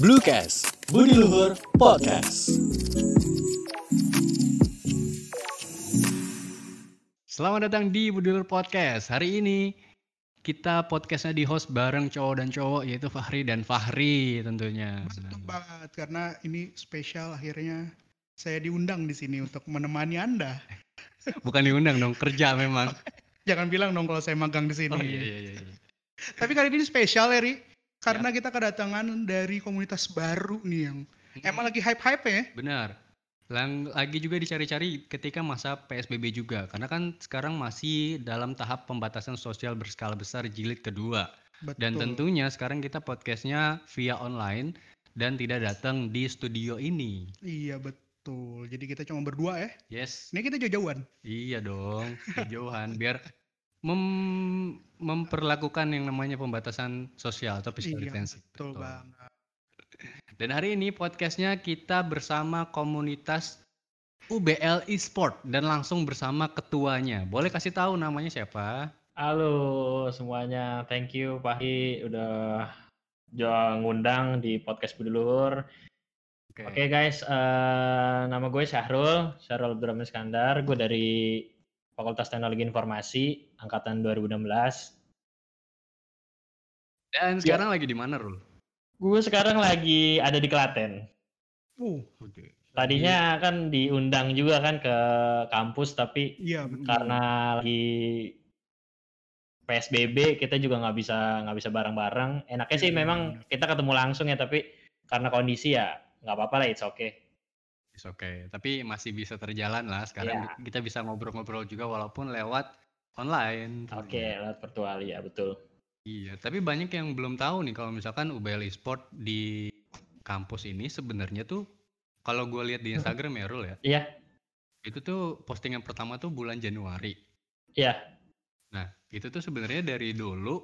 Bluecast, Budi Luhur Podcast. Selamat datang di Budi Luhur Podcast. Hari ini kita podcastnya di host bareng cowok dan cowok yaitu Fahri dan Fahri tentunya. Betul banget karena ini spesial akhirnya saya diundang di sini untuk menemani Anda. Bukan diundang dong, kerja memang. Jangan bilang dong kalau saya magang di sini. Oh iya iya iya. Tapi kali ini spesial ya, Karena kita kedatangan dari komunitas baru nih yang emang lagi hype-hype ya. Benar. Lang lagi juga dicari-cari ketika masa PSBB juga karena kan sekarang masih dalam tahap pembatasan sosial berskala besar jilid kedua. Betul. Dan tentunya sekarang kita podcastnya via online dan tidak datang di studio ini. Iya betul. Jadi kita cuma berdua ya. Yes. Ini kita jauh-jauhan. Iya dong, kejauhan biar mem- memperlakukan yang namanya pembatasan sosial atau physical Iya, distancing. betul Betul. banget. Dan hari ini podcastnya kita bersama komunitas UBL Esport dan langsung bersama ketuanya. Boleh kasih tahu namanya siapa? Halo semuanya, thank you Pahi udah jo- ngundang di podcast Budi Luhur. Oke. Oke guys, eh, nama gue Syahrul, Syahrul Abdurrahman Iskandar. Gue dari Fakultas Teknologi Informasi, Angkatan 2016. Dan sekarang lagi di mana, Rul? Gue sekarang lagi ada di Klaten. Uh, Tadinya kan diundang juga kan ke kampus, tapi iya karena lagi PSBB kita juga nggak bisa nggak bisa bareng-bareng. Enaknya sih Iya, memang benar. kita ketemu langsung ya, tapi karena kondisi ya nggak apa-apa lah, it's okay. It's okay. Tapi masih bisa terjalan lah. Sekarang Iya. kita bisa ngobrol-ngobrol juga walaupun lewat online. Oke, lewat virtual ya betul. Iya, tapi banyak yang belum tahu nih kalau misalkan UBL Esport di kampus ini sebenarnya tuh kalau gue lihat di Instagram ya Rul ya, Iya, itu tuh postingan pertama tuh bulan Januari. iya. Nah, itu tuh sebenarnya dari dulu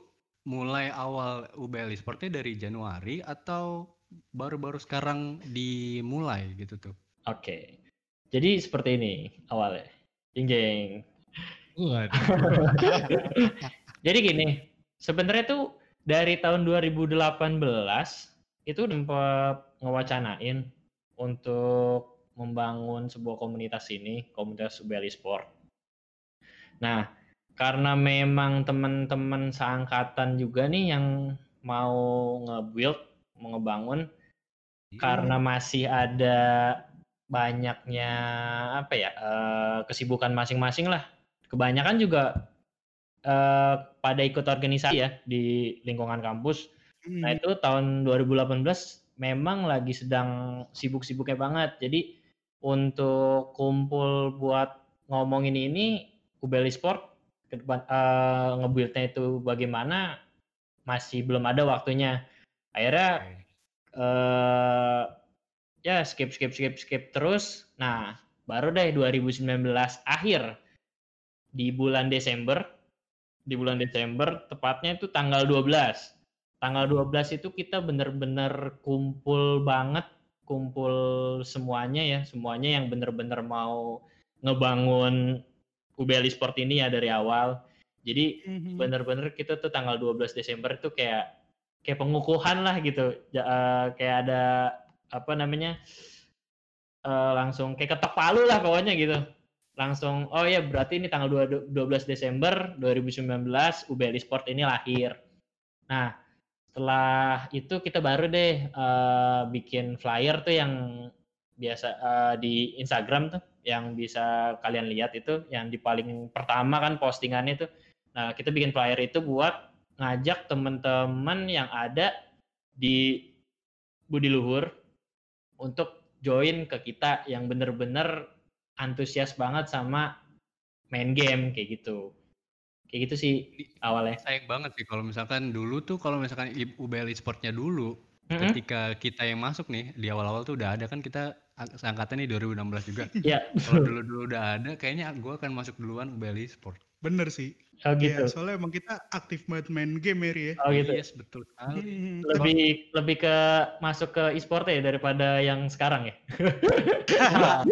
mulai awal UBL Esportnya dari Januari atau baru-baru sekarang dimulai gitu tuh. Oke. Jadi seperti ini awalnya. Jeng jeng. Jadi gini, sebenarnya tuh dari tahun 2018 itu sempat ngewacanain untuk membangun sebuah komunitas ini, komunitas UBL Sport. Nah, karena memang teman-teman seangkatan juga nih yang mau nge-build, mau ngebangun, karena masih ada banyaknya apa ya eh, kesibukan masing-masing lah. Kebanyakan juga eh, pada ikut organisasi ya di lingkungan kampus. Nah Hmm, itu tahun 2018 memang lagi sedang sibuk-sibuknya banget. Jadi untuk kumpul buat ngomongin ini Ubeli Sport eh, nge-build-nya itu bagaimana masih belum ada waktunya. Akhirnya Oke. eh ya skip skip skip skip terus. Nah, baru deh 2019 akhir di bulan Desember di bulan Desember tepatnya itu tanggal 12. Tanggal 12 itu kita bener-bener kumpul banget, kumpul semuanya ya, semuanya yang bener-bener mau ngebangun UBL Sport ini ya dari awal. Jadi mhm. bener-bener kita tuh tanggal 12 Desember itu kayak kayak pengukuhan lah gitu Ja- eh, kayak ada apa namanya eh, langsung kayak ketok palu lah pokoknya gitu. Langsung oh ya berarti ini tanggal 2 12 Desember 2019 UBL Sport ini lahir. Nah setelah itu kita baru deh eh, bikin flyer tuh yang biasa eh, di Instagram tuh yang bisa kalian lihat itu yang di paling pertama kan postingannya tuh. Nah, kita bikin flyer itu buat ngajak teman-teman yang ada di Budi Luhur untuk join ke kita yang bener-bener antusias banget sama main game kayak gitu. Kayak gitu sih awalnya. Sayang banget sih kalau misalkan dulu tuh kalau misalkan UBL Esportnya dulu Mm-mm. ketika kita yang masuk nih di awal-awal tuh udah ada kan kita ang- seangkatan nih 2016 juga. Iya, Kalau dulu-dulu udah ada kayaknya gua akan masuk duluan UBL Esport. Bener sih. oh Iya, gitu. soalnya emang kita aktif banget main game ya, ya. Oh gitu. Yes, betul. Hmm, Lebih lebih ke masuk ke e-sport ya daripada yang sekarang ya.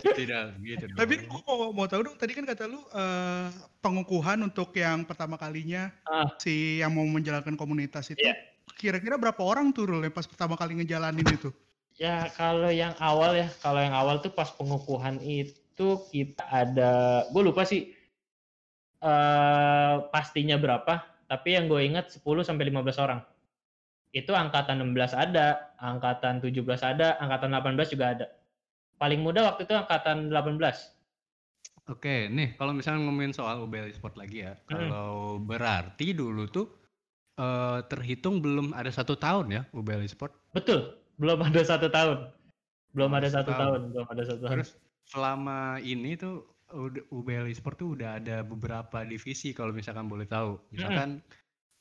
Tidak gitu dong. Tapi aku mau, mau tahu dong, tadi kan kata lu eh, pengukuhan untuk yang pertama kalinya Ah. si yang mau menjalankan komunitas itu Iya. kira-kira berapa orang tuh Rul, yang pas pertama kali ngejalanin itu? Ya kalau yang awal ya, kalau yang awal tuh pas pengukuhan itu kita ada, gue lupa sih eh pastinya berapa, tapi yang gue ingat 10 sampai 15 orang. Itu angkatan 16 ada, angkatan 17 ada, angkatan 18 juga ada. Paling muda waktu itu angkatan 18. Oke, nih kalau misalnya ngomongin soal UBL Sport lagi ya, kalau berarti dulu tuh eh, terhitung belum ada satu tahun ya UBL Sport. Betul, belum ada satu tahun. Belum Oh, ada satu tahun. tahun, belum ada satu tahun. Terus selama ini tuh UBL Sport tuh udah ada beberapa divisi kalau misalkan boleh tahu. Misalkan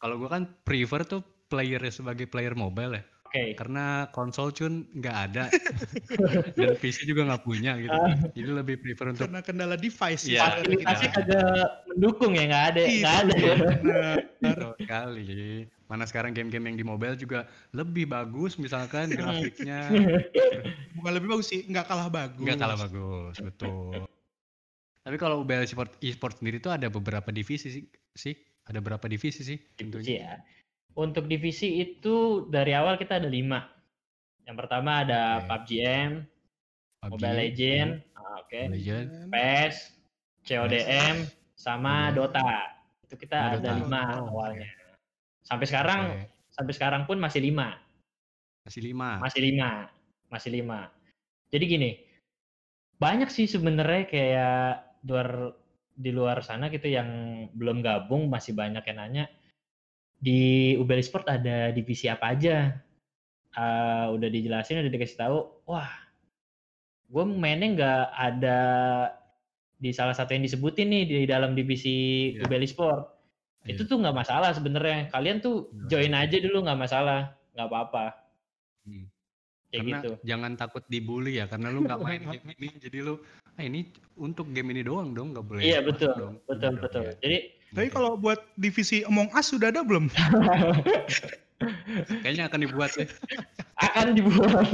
kalau gua kan prefer tuh player sebagai player mobile ya. Oke. Karena konsol cun nggak ada dan PC juga nggak punya gitu. Ah. Jadi lebih prefer untuk Karena kendala device Iya, ya. Fasilitasnya iya. kagak mendukung ya, nggak ada, Itu nggak ada. ya. benar. Betul sekali. Mana sekarang game-game yang di mobile juga lebih bagus misalkan grafiknya Bukan lebih bagus sih, nggak kalah bagus. nggak kalah bagus, betul. Tapi kalau UBL e-sport, e-sport sendiri tuh ada beberapa divisi sih, sih. Ada berapa divisi sih? divisi ya. Untuk divisi itu dari awal kita ada lima. Yang pertama ada Oke. PUBG M, PUBG, Mobile Legend, ah, oke, Mobile Legend, PES, CODM, sama Iya. Dota. Itu kita Oh, ada Dota. lima Oh, awalnya. Sampai sekarang, Oke. sampai sekarang pun masih lima, Masih lima. masih lima, masih lima. Jadi gini, banyak sih sebenarnya kayak luar di luar sana gitu yang belum gabung masih banyak yang nanya di UBL Sport ada divisi apa aja Eh, udah dijelasin udah dikasih tahu wah gue mainnya nggak ada di salah satu yang disebutin nih di dalam divisi Iya. UBL Sport itu Iya. tuh nggak masalah sebenarnya kalian tuh Nggak join aja dulu nggak masalah nggak apa-apa Hmm. Kayak Karena gitu jangan takut dibully ya, karena lu nggak main game ini, jadi lu, ah ini untuk game ini doang dong, nggak boleh. Iya masuk betul, dong. betul, betul. ya. Jadi Tapi kalau buat divisi Among Us sudah ada belum? Kayaknya akan dibuat ya. akan dibuat.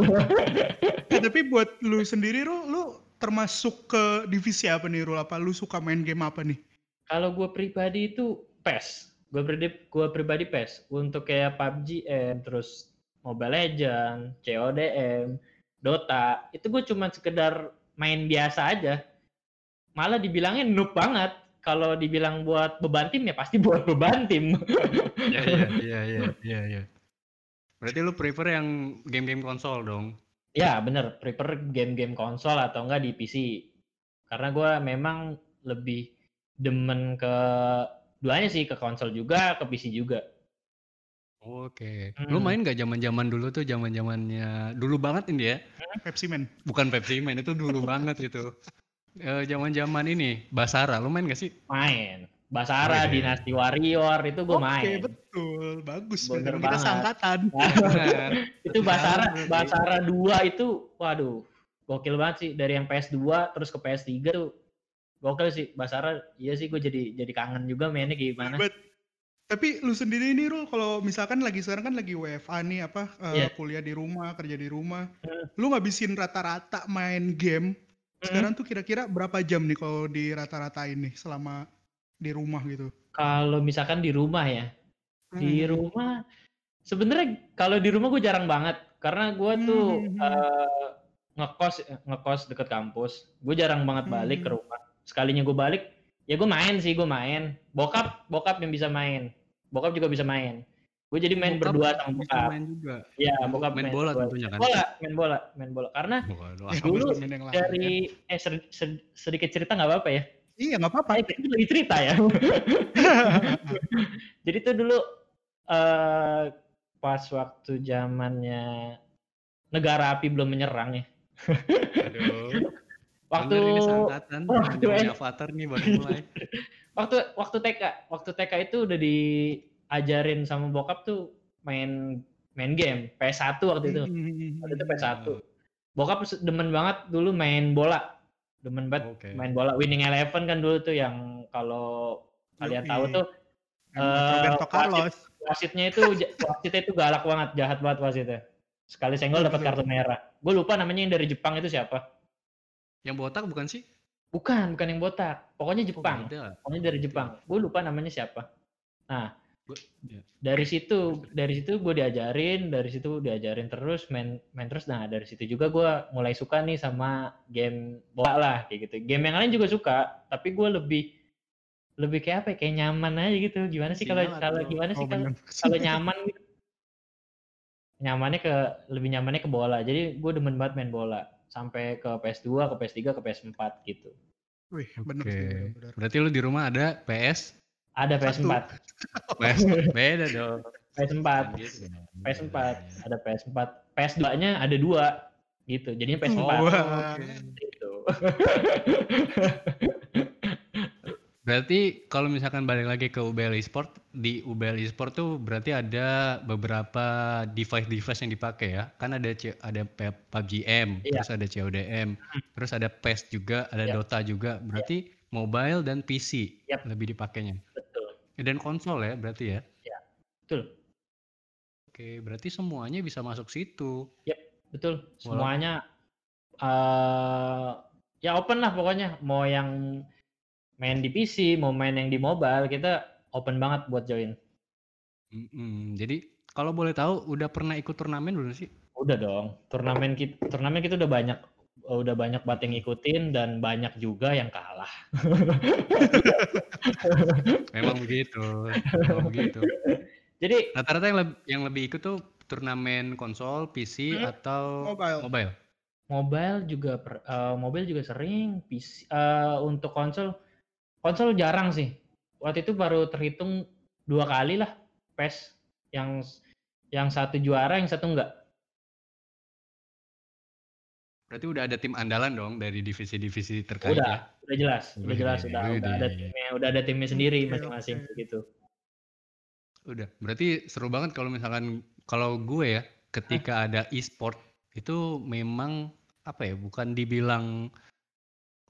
Eh, tapi buat lu sendiri Rul, lu termasuk ke divisi apa nih Rul? Apa lu suka main game apa nih? Kalau gue pribadi itu PES. Gue pribadi, gue pribadi PES. Untuk kayak PUBG, M, terus Mobile Legend, CODM, Dota, itu gue cuma sekedar main biasa aja. Malah dibilangnya noob banget. Kalau dibilang buat beban tim ya pasti buat beban tim. Iya, iya, iya, iya, iya, iya. Berarti lu prefer yang game-game konsol dong? Ya bener, prefer game-game konsol atau enggak di PC. Karena gue memang lebih demen ke duanya sih, ke konsol juga, ke PC juga. Oke. Hmm. Lu main nggak zaman-zaman dulu tuh, zaman-zamannya dulu banget ini ya? Pepsi Man. Bukan Pepsi Man itu dulu banget itu. Eh, Zaman-zaman ini Basara, lu main gak sih? Main. Basara, Oh, iya. Dynasty Warrior, itu gue Oke, main. betul. Bagus. Bener Bener kita. Benar. itu Basara, Betul. Basara 2 itu, waduh, gokil banget sih. Dari yang PS2 terus ke PS3 tuh, gokil sih. Basara, iya sih gue jadi jadi kangen juga mainnya gimana. Bet. Tapi lu sendiri ini Rul, kalau misalkan lagi sekarang kan lagi WFA nih apa eh, Iya. kuliah di rumah, kerja di rumah, Hmm. lu ngabisin rata-rata main game. Sekarang tuh kira-kira berapa jam nih kalau di rata-rata ini selama di rumah gitu? Kalau misalkan di rumah ya, di Hmm. rumah sebenarnya kalau di rumah gue jarang banget karena gue tuh Hmm. eh, ngekos ngekos deket kampus gue jarang banget balik ke Hmm. rumah sekalinya gue balik ya gue main sih gue main bokap bokap yang bisa main bokap juga bisa main gue jadi main Bokap berdua sama bokap main juga. ya bokap main bola berdua. tentunya kan? bola main bola main bola karena Eh, dulu main lain, ya. dari eh sed- sed- sedikit cerita nggak apa-apa ya Iya nggak apa-apa. Eh, kita lagi cerita ya jadi tuh dulu eh pas waktu zamannya negara api belum menyerang ya. Aduh. Waktu ini waktu eh. Avatar nih baru mulai. waktu waktu TK, waktu TK itu udah diajarin sama bokap tuh main main game PS1 waktu itu. Hmm. Waktu itu PS1. Bokap se- demen banget dulu main bola. Demen banget Oke. main bola Winning Eleven kan dulu tuh yang kalau kalian tahu tuh wasit. Carlos. wasitnya itu wasitnya itu galak banget, jahat banget wasitnya. Sekali senggol dapat kartu merah. Gue lupa namanya yang dari Jepang itu siapa. Yang botak bukan sih? Bukan, bukan yang botak. Pokoknya Oh, Jepang. beda. Pokoknya dari Jepang. Gue lupa namanya siapa. Nah, Gua- ya. dari situ dari situ gue diajarin dari situ diajarin terus main main terus nah dari situ juga gue mulai suka nih sama game bola lah kayak gitu game yang lain juga suka tapi gue lebih lebih kayak apa ya, kayak nyaman aja gitu gimana sih kalau kalau gimana sih Oh, kalau kalau nyaman gitu nyamannya ke lebih nyamannya ke bola jadi gue demen banget main bola sampai ke PS2 ke PS3 ke PS4 gitu Wih, bener Oke. sih. Berarti lu di rumah ada PS, ada Satu. PS4 PS beda dong. PS4 Kan gitu kan. PS4 Iya, iya. ada PS4 PS2 nya ada dua gitu jadinya PS4 Oh, oke. gitu Berarti kalau misalkan balik lagi ke UBL Esport, di UBL Esport tuh berarti ada beberapa device-device yang dipakai ya. Kan ada C- ada PUBG M, Iya. terus ada CODM, terus ada PES juga, ada Yap. Dota juga. Berarti mobile dan PC Yap. lebih dipakainya. betul Dan konsol ya berarti ya. betul Oke, berarti semuanya bisa masuk situ. betul semuanya eh ya open lah pokoknya mau yang main di PC mau main yang di mobile kita open banget buat join Mm-mm. Jadi kalau boleh tahu udah pernah ikut turnamen belum sih? udah dong turnamen kita turnamen kita udah banyak udah banyak banget yang ngikutin dan banyak juga yang kalah Memang begitu. Memang begitu. jadi Rata-rata yang, leb- yang lebih ikut tuh turnamen konsol, PC Hmm. atau Mobile. mobile. mobile juga per- eh, mobile juga sering PC eh, untuk konsol konsol jarang sih waktu itu baru terhitung dua kali lah PES yang yang satu juara yang satu enggak Berarti udah ada tim andalan dong dari divisi-divisi terkait udah ya. udah jelas udah Wih, jelas udah wih, udah ada timnya udah ada timnya sendiri Oke, masing-masing begitu Udah. Berarti seru banget kalau misalkan kalau gue ya ketika ada e-sport itu memang apa ya? Bukan dibilang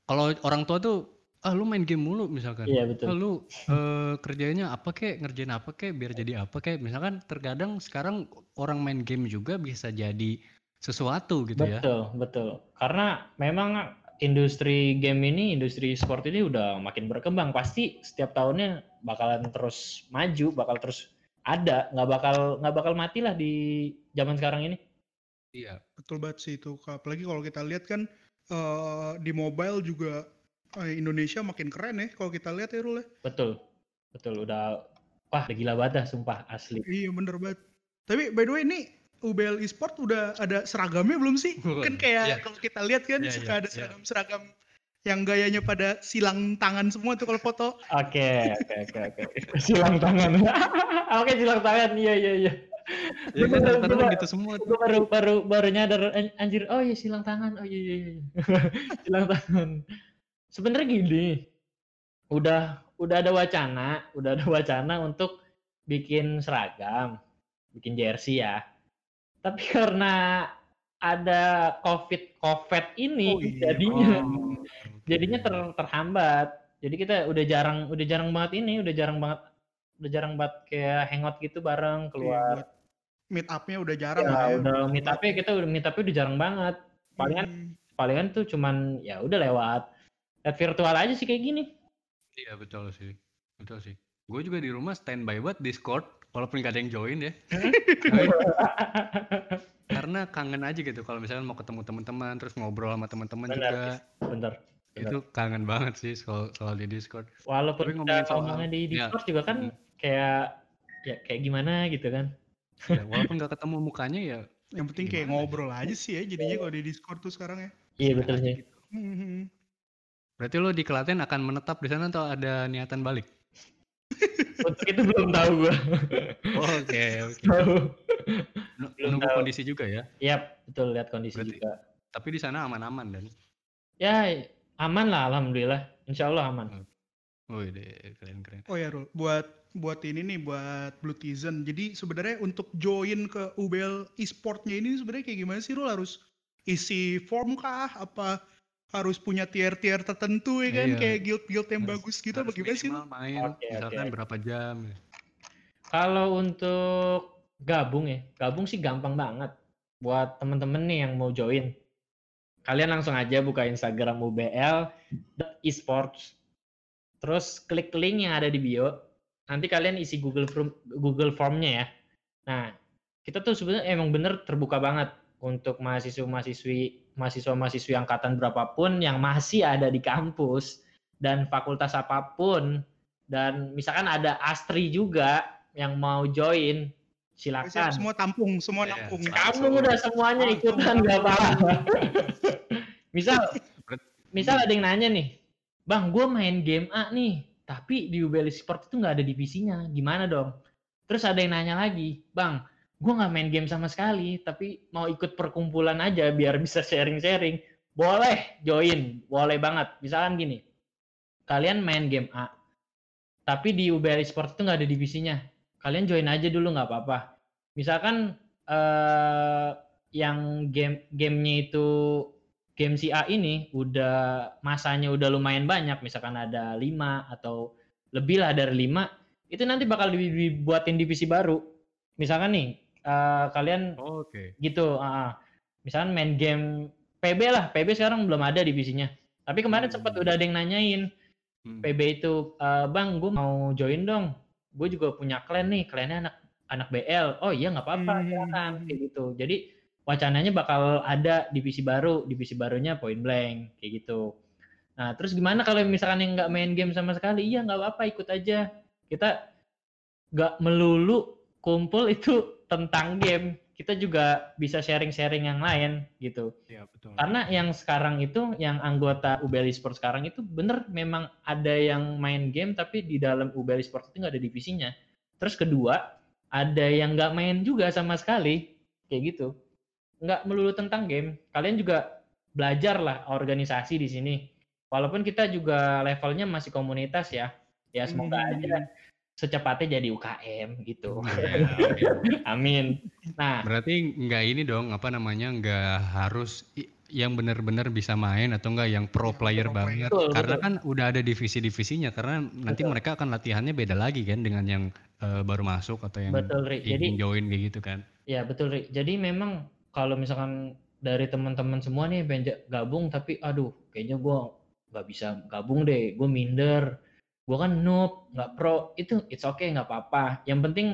kalau orang tua tuh ah lu main game mulu misalkan. iya Ah, betul lu eh, kerjanya apa kek, ngerjain apa kek, biar jadi apa kek. Misalkan terkadang sekarang orang main game juga bisa jadi sesuatu gitu ya. betul betul karena memang industri game ini industri sport ini udah makin berkembang pasti setiap tahunnya bakalan terus maju bakal terus ada nggak bakal nggak bakal mati lah di zaman sekarang ini Iya. Betul banget sih itu. Apalagi kalau kita lihat kan eh, di mobile juga eh, Indonesia makin keren ya kalau kita lihat ya Rul ya. betul betul udah wah udah gila banget dah sumpah asli Iya bener banget. Tapi by the way ini UBL Esport udah ada seragamnya belum sih? Kan kayak Iya. kalau kita lihat kan Iya, suka iya, ada iya. seragam-seragam yang gayanya pada silang tangan semua tuh kalau foto. oke oke oke oke silang tangan oke silang tangan iya iya iya Ya kan Bener, rata-rata bener. gitu semua tuh. gue baru baru baru nyadar an- anjir oh iya silang tangan oh iya iya iya silang tangan sebenarnya gini udah udah ada wacana udah ada wacana untuk bikin seragam bikin jersey ya. Tapi karena ada covid covid ini Oh iya, jadinya Oh, jadinya ter, terhambat. Jadi kita udah jarang udah jarang banget ini udah jarang banget udah jarang banget kayak hangout gitu bareng keluar. meet up-nya udah jarang ya, ya. udah meet up kita udah meet up udah jarang banget. Palingan Hmm. palingan tuh cuman ya udah lewat lewat virtual aja sih kayak gini Iya betul sih. Betul sih. Gue juga di rumah standby buat Discord walaupun gak ada yang join ya. Tapi karena kangen aja gitu kalau misalnya mau ketemu teman-teman terus ngobrol sama teman-teman juga bener itu kangen banget sih soal soal di Discord. walaupun Tapi kita ngomongin soal- ngomongnya di ya. Discord juga kan Hmm. kayak ya kayak gimana gitu kan Ya, walaupun gak ketemu mukanya ya Yang penting kayak ya? ngobrol aja sih ya jadinya kalau di Discord tuh sekarang ya. iya betul sih gitu. Hmm. Berarti lo di Klaten akan menetap di sana atau ada niatan balik? untuk itu belum tahu gua Oke, oke. Belum Nunggu tahu. kondisi juga ya. Yap, betul lihat kondisi Berarti- juga Tapi di sana aman-aman dan. ya aman lah alhamdulillah insya Allah aman Wih, deh, keren-keren. Oh ya Rul, buat buat ini nih buat Blue Tizen. Jadi sebenarnya untuk join ke UBL e-sportnya ini sebenarnya kayak gimana sih Rul? Harus isi form kah? Apa harus punya tier-tier tertentu ya kan? Iya. Kayak guild-guild yang Harus- bagus gitu gimana sih main Oke, misalkan oke. berapa jam. ya. Kalau untuk gabung ya, gabung sih gampang banget. Buat temen-temen nih yang mau join, kalian langsung aja buka Instagram UBL esports, terus klik link yang ada di bio, nanti kalian isi Google Form Google Formnya ya. Nah, kita tuh sebenarnya emang bener terbuka banget untuk mahasiswa-mahasiswi mahasiswa-mahasiswi angkatan berapapun yang masih ada di kampus dan fakultas apa pun dan misalkan ada Astri juga yang mau join silakan. semua tampung, semua Iya, nampung. sama. Kamu udah semuanya ikutan gak apa-apa. misal, misal ada yang nanya nih, bang, gue main game A nih, tapi di UBL Sport itu nggak ada divisinya, gimana dong? Terus ada yang nanya lagi, bang, gue nggak main game sama sekali, tapi mau ikut perkumpulan aja biar bisa sharing-sharing. Boleh join, boleh banget. Misalkan gini, kalian main game A, tapi di UBL Sport itu nggak ada divisinya. Kalian join aja dulu nggak apa-apa. Misalkan eh, yang game gamenya itu game si A ini udah masanya udah lumayan banyak, misalkan ada 5 atau lebih lah dari 5, itu nanti bakal dibuatin divisi baru. Misalkan nih, eh, kalian Oke. gitu, ah, ah. misalkan main game PB lah, PB sekarang belum ada divisinya. Tapi kemarin Hmm. sempat udah ada yang nanyain, Hmm. PB itu, "Eh, bang, gue mau join dong. Gue juga punya clan nih, clannya anak anak BL. Oh iya nggak apa-apa, Hmm. silakan kayak gitu. Jadi wacananya bakal ada divisi baru, divisi barunya Point Blank kayak gitu. Nah terus gimana kalau misalkan yang nggak main game sama sekali? Iya nggak apa-apa, ikut aja. Kita nggak melulu kumpul itu tentang game. Kita juga bisa sharing-sharing yang lain gitu. Iya, betul. Karena yang sekarang itu, yang anggota UBL Sport sekarang itu bener memang ada yang main game tapi di dalam UBL Sport itu nggak ada divisinya. Terus kedua, ada yang nggak main juga sama sekali, kayak gitu. Nggak melulu tentang game. Kalian juga belajar lah organisasi di sini. Walaupun kita juga levelnya masih komunitas ya. Ya semoga Hmm. aja secepatnya jadi UKM gitu. Oke. Amin. Nah, Berarti nggak ini dong, apa namanya, nggak harus yang benar-benar bisa main atau enggak yang pro player pro banget. Betul, Karena betul. kan udah ada divisi-divisinya. Karena nanti Betul. mereka akan latihannya beda lagi kan dengan yang eh, baru masuk atau yang betul Ri. Jadi join kayak gitu kan. Ya betul, Ri. Jadi memang kalau misalkan dari teman-teman semua nih pengen gabung tapi aduh kayaknya gua nggak bisa gabung deh, gue minder, gue kan noob, nggak pro, itu it's okay nggak apa-apa. Yang penting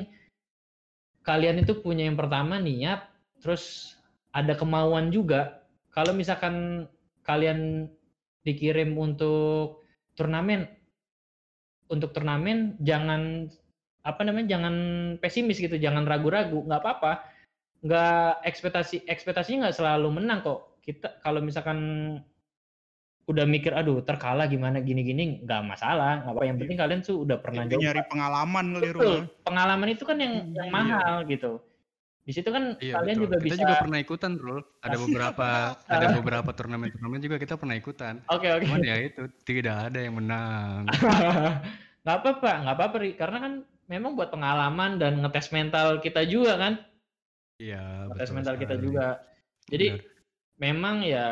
kalian itu punya yang pertama niat, terus ada kemauan juga. Kalau misalkan kalian dikirim untuk turnamen, untuk turnamen jangan apa namanya jangan pesimis gitu, jangan ragu-ragu, nggak apa-apa nggak ekspektasi ekspektasinya nggak selalu menang kok kita kalau misalkan udah mikir aduh terkalah gimana gini-gini nggak masalah nggak apa yang penting kalian tuh udah pernah Jadi coba nyari pengalaman kali Betul, pengalaman itu kan yang yang Iya. mahal gitu di situ kan Iya kalian betul. juga kita bisa juga pernah ikutan, Bro. Ada beberapa ada beberapa turnamen-turnamen juga kita pernah ikutan. oke oke Cuman ya itu tidak ada yang menang. nggak apa-apa nggak apa-apa karena kan memang buat pengalaman dan ngetes mental kita juga kan Iya, ngetes betul mental kita sekali. juga jadi Benar. memang ya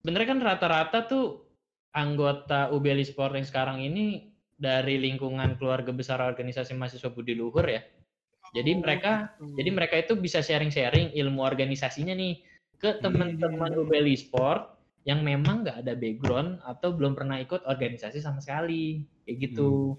sebenarnya kan rata-rata tuh anggota UBL Sport yang sekarang ini dari lingkungan keluarga besar organisasi mahasiswa Budi Luhur ya. Jadi Oh, mereka gitu. jadi mereka itu bisa sharing-sharing ilmu organisasinya nih ke Hmm. teman-teman UBL Sport yang memang nggak ada background atau belum pernah ikut organisasi sama sekali kayak gitu.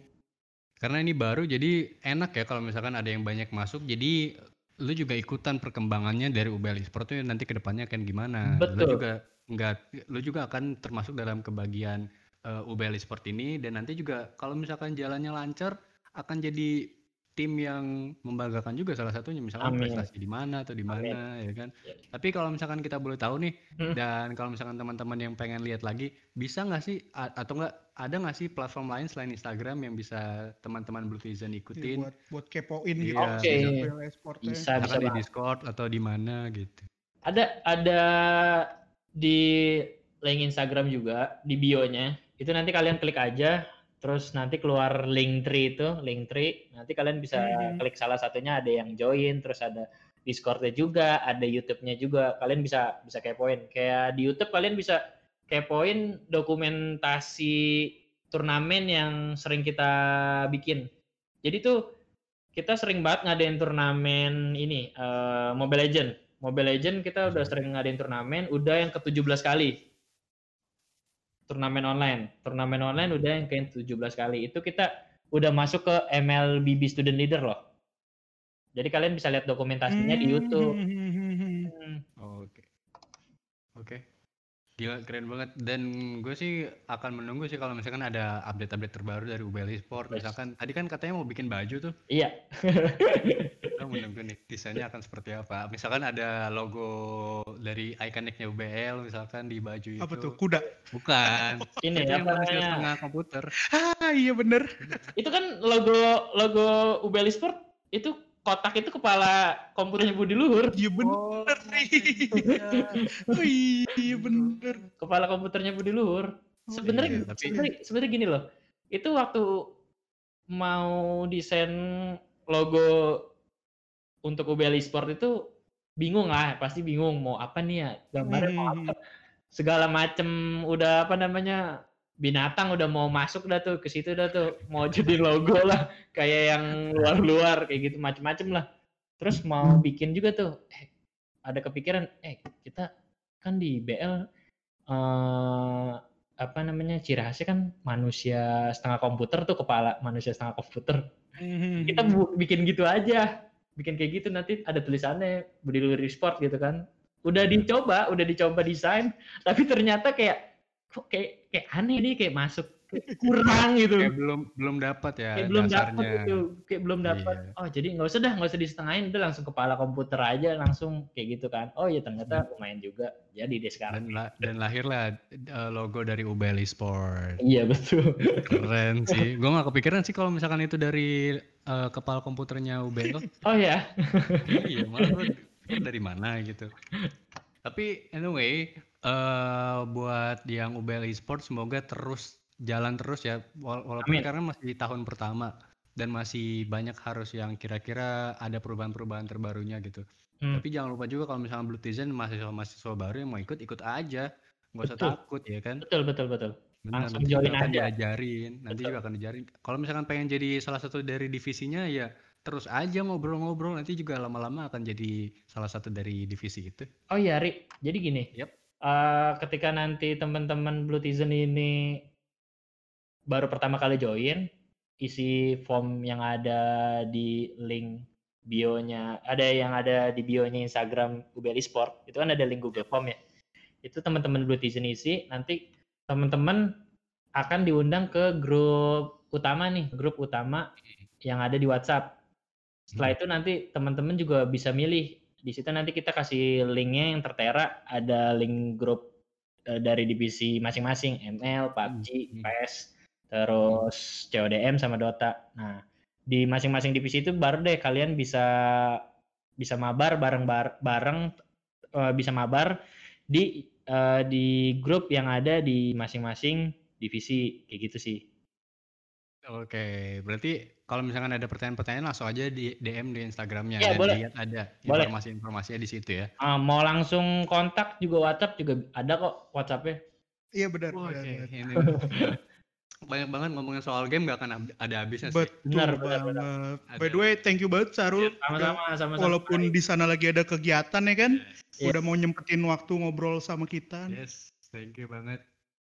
Karena ini baru jadi enak ya kalau misalkan ada yang banyak masuk jadi lu juga ikutan perkembangannya dari UBL Sport tuh nanti ke depannya akan gimana. Lu Betul. juga enggak lu juga akan termasuk dalam kebagian eh, UBL Sport ini dan nanti juga kalau misalkan jalannya lancar akan jadi tim yang membanggakan juga salah satunya misalkan Amin. prestasi di mana atau di mana ya kan. Ya. Tapi kalau misalkan kita boleh tahu nih Hmm. dan kalau misalkan teman-teman yang pengen lihat lagi bisa nggak sih atau enggak ada nggak sih platform lain selain Instagram yang bisa teman-teman Blue Tizen Ya, ikutin? buat buat kepoin gitu. Iya, Oke. Esport-nya. Bisa bisa Misalkan di. Discord atau di mana gitu. Ada ada di link Instagram juga di bio-nya. Itu nanti kalian klik aja terus nanti keluar link tree itu, link tree. Nanti kalian bisa Mhm. klik salah satunya ada yang join, terus ada Discord-nya juga, ada YouTube-nya juga. Kalian bisa bisa kepoin. Kayak di YouTube kalian bisa kepoin dokumentasi turnamen yang sering kita bikin. Jadi tuh kita sering banget ngadain turnamen ini eh, Mobile Legend. Mobile Legend kita udah sering ngadain turnamen, udah yang ke-17 kali. Turnamen online. Turnamen online udah yang ke 17 kali. Itu kita udah masuk ke MLBB Student Leader loh. Jadi kalian bisa lihat dokumentasinya di YouTube. Hmm. Hmm. Oke. Oke. Gila keren banget dan gue sih akan menunggu sih kalau misalkan ada update-update terbaru dari UBL Esport Yes. misalkan tadi kan katanya mau bikin baju tuh Iya. kita menunggu nih desainnya akan seperti apa misalkan ada logo dari ikoniknya UBL misalkan di baju itu Apa tuh? Kuda. bukan Ini yang apa namanya? setengah komputer Ah iya bener. Itu kan logo logo UBL Sport itu kotak itu kepala komputernya Budi Luhur. Iya bener nih. Oh iya bener. Kepala komputernya Budi Luhur. Oh, Sebenarnya iya, tapi- sebenarnya sebenarnya gini loh. Itu waktu mau desain logo untuk UBL Sport itu bingung lah, pasti bingung mau apa nih ya gambarnya mau Hmm. apa. Segala macem udah apa namanya binatang udah mau masuk dah tuh ke situ dah tuh mau jadi logo lah kayak yang luar-luar kayak gitu macem-macem lah. Terus mau bikin juga tuh eh, ada kepikiran eh kita kan di BL eh apa namanya ciri khasnya kan manusia setengah komputer tuh kepala manusia setengah komputer Hmm. kita bikin gitu aja bikin kayak gitu nanti ada tulisannya Budi Luhur Sport gitu kan. Udah dicoba udah dicoba desain tapi ternyata kayak kok kayak kayak aneh nih kayak masuk kurang gitu. Kayak belum belum dapat ya kayak belum dapat gitu kayak belum dapat. Iya. oh jadi nggak usah dah nggak usah disetengahin udah langsung kepala komputer aja langsung kayak gitu kan. Oh iya ternyata lumayan juga. Jadi deh sekarang dan, la- dan lahirlah eh, logo dari UBL Esport iya betul. Keren sih. Gue gak kepikiran sih kalau misalkan itu dari eh, kepala komputernya UBL oh ya iya malah dari mana gitu. Tapi anyway eh buat yang UBL Esport semoga terus jalan terus ya wala- walaupun Amin. karena masih di tahun pertama dan masih banyak harus yang kira-kira ada perubahan-perubahan terbarunya gitu Hmm. tapi jangan lupa juga kalau misalnya Blue Tizen mahasiswa-mahasiswa baru yang mau ikut ikut aja nggak usah Betul. takut ya kan betul betul betul Benar, Langsung nanti join akan aja. diajarin nanti Betul. juga akan diajarin kalau misalkan pengen jadi salah satu dari divisinya ya terus aja ngobrol-ngobrol nanti juga lama-lama akan jadi salah satu dari divisi itu Oh iya, Ri. Jadi gini. Yap. eh, ketika nanti teman-teman Blue Tizen ini baru pertama kali join, isi form yang ada di link bio-nya, ada yang ada di bio-nya Instagram UBL Sport, itu kan ada link Google Form ya. Itu teman-teman Blue Tizen isi, nanti teman-teman akan diundang ke grup utama nih, grup utama yang ada di WhatsApp. Setelah itu nanti teman-teman juga bisa milih di situ nanti kita kasih linknya yang tertera ada link grup eh, dari divisi masing-masing ML, PUBG, Hmm. PES, terus CODM sama Dota. Nah di masing-masing divisi itu baru deh kalian bisa bisa mabar bareng bareng eh, bisa mabar di eh, di grup yang ada di masing-masing divisi kayak gitu sih. Oke, berarti kalau misalkan ada pertanyaan-pertanyaan langsung aja di DM di Instagramnya Iya, dan boleh. lihat ada informasi-informasinya di situ ya. Ah, mau langsung kontak juga WhatsApp juga ada kok WhatsAppnya. Iya benar. Oke, benar, benar. banyak banget ngomongin soal game gak akan ada habisnya sih. Betul Benar, benar. Ada. By the way, thank you banget Sarul. Sama-sama, sama-sama. Walaupun di sana lagi ada kegiatan ya kan, Yes. udah mau nyempetin waktu ngobrol sama kita. Yes, thank you banget.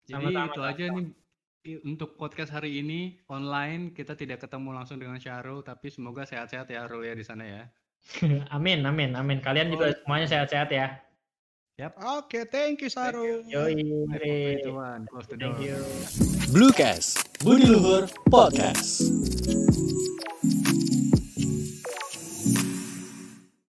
Jadi Sama-sama, itu aja nih untuk podcast hari ini online kita tidak ketemu langsung dengan Syahrul tapi semoga sehat-sehat ya Rul ya di sana ya. amin, amin, amin. Kalian juga semuanya sehat-sehat ya. Oke, thank you Sarul. Yoi, Three, two, one, close the thank you. Bluecast, Budi Luhur Podcast.